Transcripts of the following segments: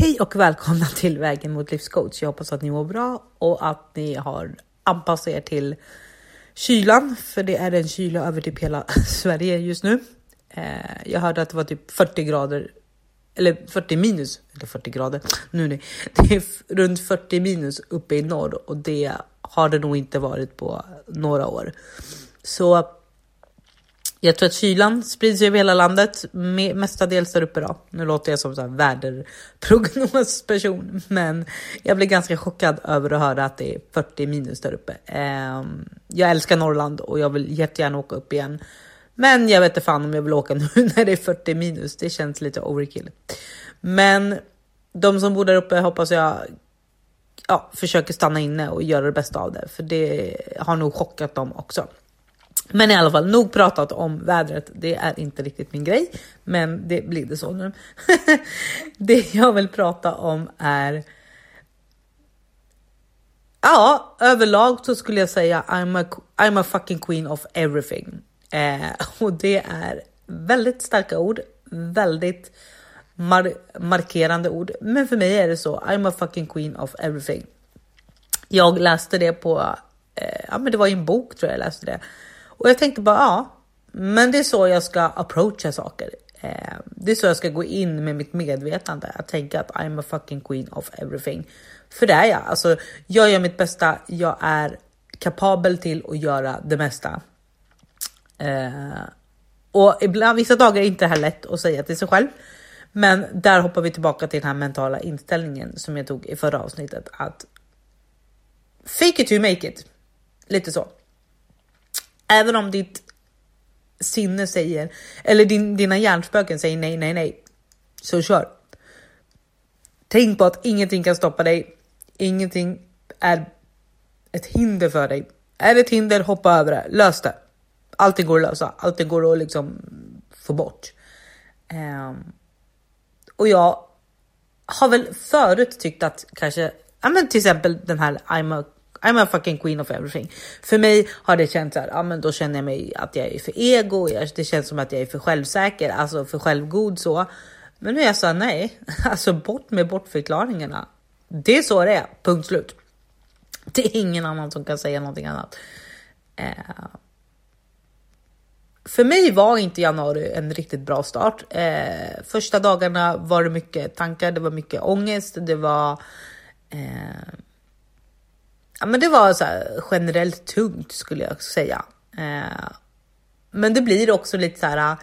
Hej och välkomna till Vägen mot livscoach. Jag hoppas att ni mår bra och att ni har anpassat er till kylan, för det är en kyla över typ hela Sverige just nu. Eh, jag hörde att det var typ 40 grader, eller 40 minus, eller 40 grader, nu nej. det är runt 40 minus uppe i norr och det har det nog inte varit på några år. Så jag tror att kylan sprids över hela landet, mestadels där uppe då. Nu låter jag som en väderprognosperson, men jag blev ganska chockad över att höra att det är 40 minus där uppe. Ehm, jag älskar Norrland och jag vill jättegärna åka upp igen. Men jag vet inte fan om jag vill åka nu när det är 40 minus. Det känns lite overkill. Men de som bor där uppe hoppas jag ja, försöker stanna inne och göra det bästa av det, för det har nog chockat dem också. Men i alla fall, nog pratat om vädret. Det är inte riktigt min grej, men det blir det så nu. det jag vill prata om är Ja, överlag så skulle jag säga I'm a, I'm a fucking queen of everything. Eh, och det är väldigt starka ord, väldigt mar markerande ord. Men för mig är det så, I'm a fucking queen of everything. Jag läste det på, eh, ja men det var i en bok tror jag jag läste det. Och jag tänkte bara, ja, men det är så jag ska approacha saker. Ehm, det är så jag ska gå in med mitt medvetande, att tänka att I'm a fucking queen of everything. För det är jag. Alltså, jag gör mitt bästa, jag är kapabel till att göra det mesta. Eh, och ibland, vissa dagar är inte det här lätt att säga till sig själv. Men där hoppar vi tillbaka till den här mentala inställningen som jag tog i förra avsnittet. Att fake it to make it. Lite så. Även om ditt sinne säger, eller din, dina hjärnspöken säger nej, nej, nej. Så kör. Tänk på att ingenting kan stoppa dig. Ingenting är ett hinder för dig. Är det ett hinder, hoppa över det. Lös det. Allting går att lösa. Allting går att liksom få bort. Um, och jag har väl förut tyckt att kanske, ja men till exempel den här I'm a I'm a fucking queen of everything. För mig har det känts så här, ja men då känner jag mig att jag är för ego, det känns som att jag är för självsäker, alltså för självgod så. Men nu är jag så här, nej, alltså bort med bortförklaringarna. Det är så det är, punkt slut. Det är ingen annan som kan säga någonting annat. Eh, för mig var inte januari en riktigt bra start. Eh, första dagarna var det mycket tankar, det var mycket ångest, det var eh, ja, men det var så generellt tungt skulle jag säga. Eh, men det blir också lite så här.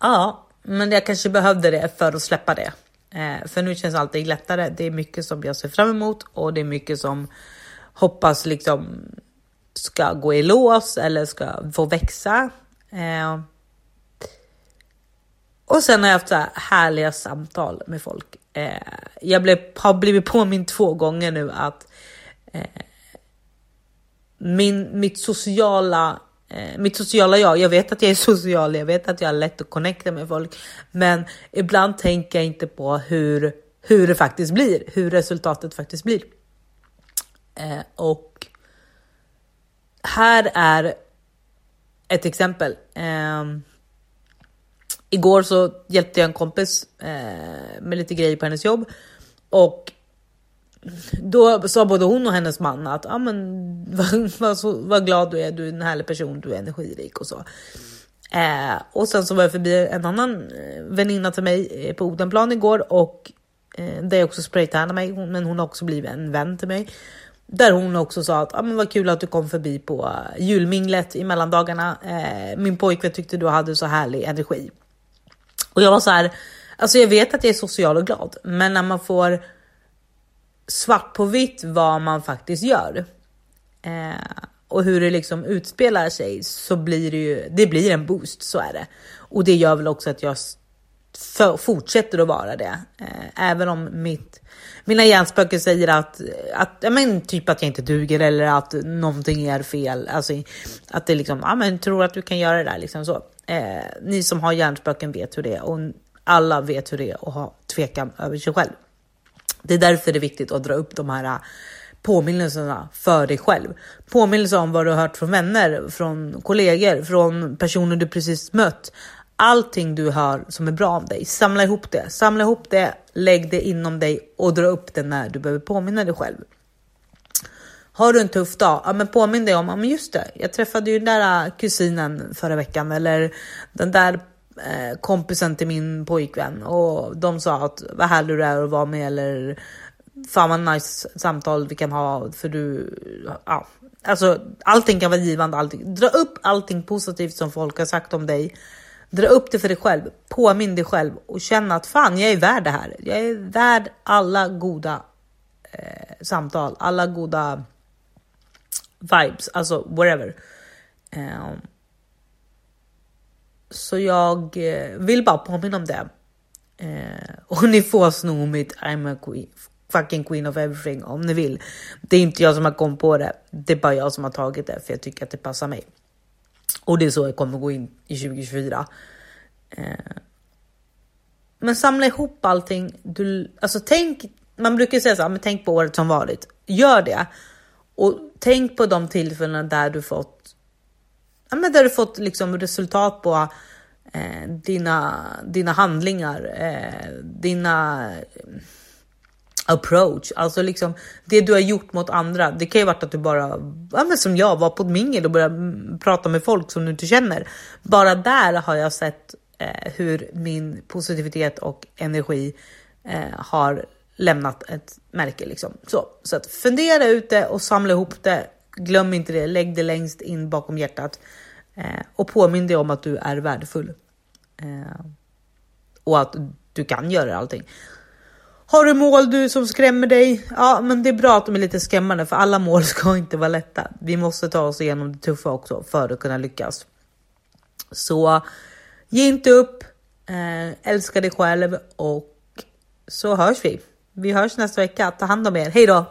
Ja, men jag kanske behövde det för att släppa det. Eh, för nu känns allting lättare. Det är mycket som jag ser fram emot och det är mycket som hoppas liksom ska gå i lås eller ska få växa. Eh, och sen har jag haft så här härliga samtal med folk. Eh, jag blev, har blivit påmind två gånger nu att eh, min, mitt sociala eh, mitt sociala jag, jag vet att jag är social, jag vet att jag har lätt att connecta med folk, men ibland tänker jag inte på hur, hur det faktiskt blir, hur resultatet faktiskt blir. Eh, och här är ett exempel. Ehm, Igår så hjälpte jag en kompis eh, med lite grejer på hennes jobb och då sa både hon och hennes man att ah, men, vad, vad, vad glad du är, du är en härlig person, du är energirik och så. Eh, och sen så var jag förbi en annan eh, väninna till mig eh, på Odenplan igår och eh, där jag också spraytannade mig, men hon har också blivit en vän till mig. Där hon också sa att ah, men vad kul att du kom förbi på julminglet i mellandagarna. Eh, min pojkvän tyckte du hade så härlig energi. Och jag var så här, alltså jag vet att jag är social och glad, men när man får svart på vitt vad man faktiskt gör eh, och hur det liksom utspelar sig så blir det ju, det blir en boost, så är det. Och det gör väl också att jag fortsätter att vara det. Eh, även om mitt, mina hjärnspöken säger att, att ja, men, typ att jag inte duger eller att någonting är fel. Alltså att det liksom, ja men tror att du kan göra det där liksom så. Eh, ni som har hjärnspöken vet hur det är och alla vet hur det är att ha tvekan över sig själv. Det är därför det är viktigt att dra upp de här eh, påminnelserna för dig själv. Påminnelser om vad du har hört från vänner, från kollegor, från personer du precis mött allting du hör som är bra om dig. Samla ihop det, samla ihop det, lägg det inom dig och dra upp det när du behöver påminna dig själv. Har du en tuff dag, ja, men påminn dig om, ja, men just det, jag träffade ju den där äh, kusinen förra veckan eller den där eh, kompisen till min pojkvän och de sa att vad härlig du är att vara med eller fan vad nice samtal vi kan ha för du, ja, alltså allting kan vara givande. Allting. Dra upp allting positivt som folk har sagt om dig. Dra upp det för dig själv, påminn dig själv och känn att fan, jag är värd det här. Jag är värd alla goda eh, samtal, alla goda vibes, alltså whatever. Um, så jag eh, vill bara påminna om det. Eh, och ni får sno mitt I'm a queen, fucking queen of everything om ni vill. Det är inte jag som har kommit på det. Det är bara jag som har tagit det för jag tycker att det passar mig. Och det är så jag kommer gå in i 2024. Eh. men samla ihop allting. Du, alltså tänk, man brukar säga så här, men tänk på året som varit. Gör det och tänk på de tillfällen där du fått, ja, men där du fått liksom resultat på eh, dina, dina handlingar, eh, dina approach, alltså liksom det du har gjort mot andra. Det kan ju varit att du bara, ja, men som jag, var på ett mingel och började prata med folk som du inte känner. Bara där har jag sett eh, hur min positivitet och energi eh, har lämnat ett märke. Liksom. Så, så att fundera ut det och samla ihop det. Glöm inte det, lägg det längst in bakom hjärtat eh, och påminn dig om att du är värdefull. Eh, och att du kan göra allting. Har du mål du som skrämmer dig? Ja, men det är bra att de är lite skrämmande för alla mål ska inte vara lätta. Vi måste ta oss igenom det tuffa också för att kunna lyckas. Så ge inte upp, eh, älska dig själv och så hörs vi. Vi hörs nästa vecka. Ta hand om er. Hej då!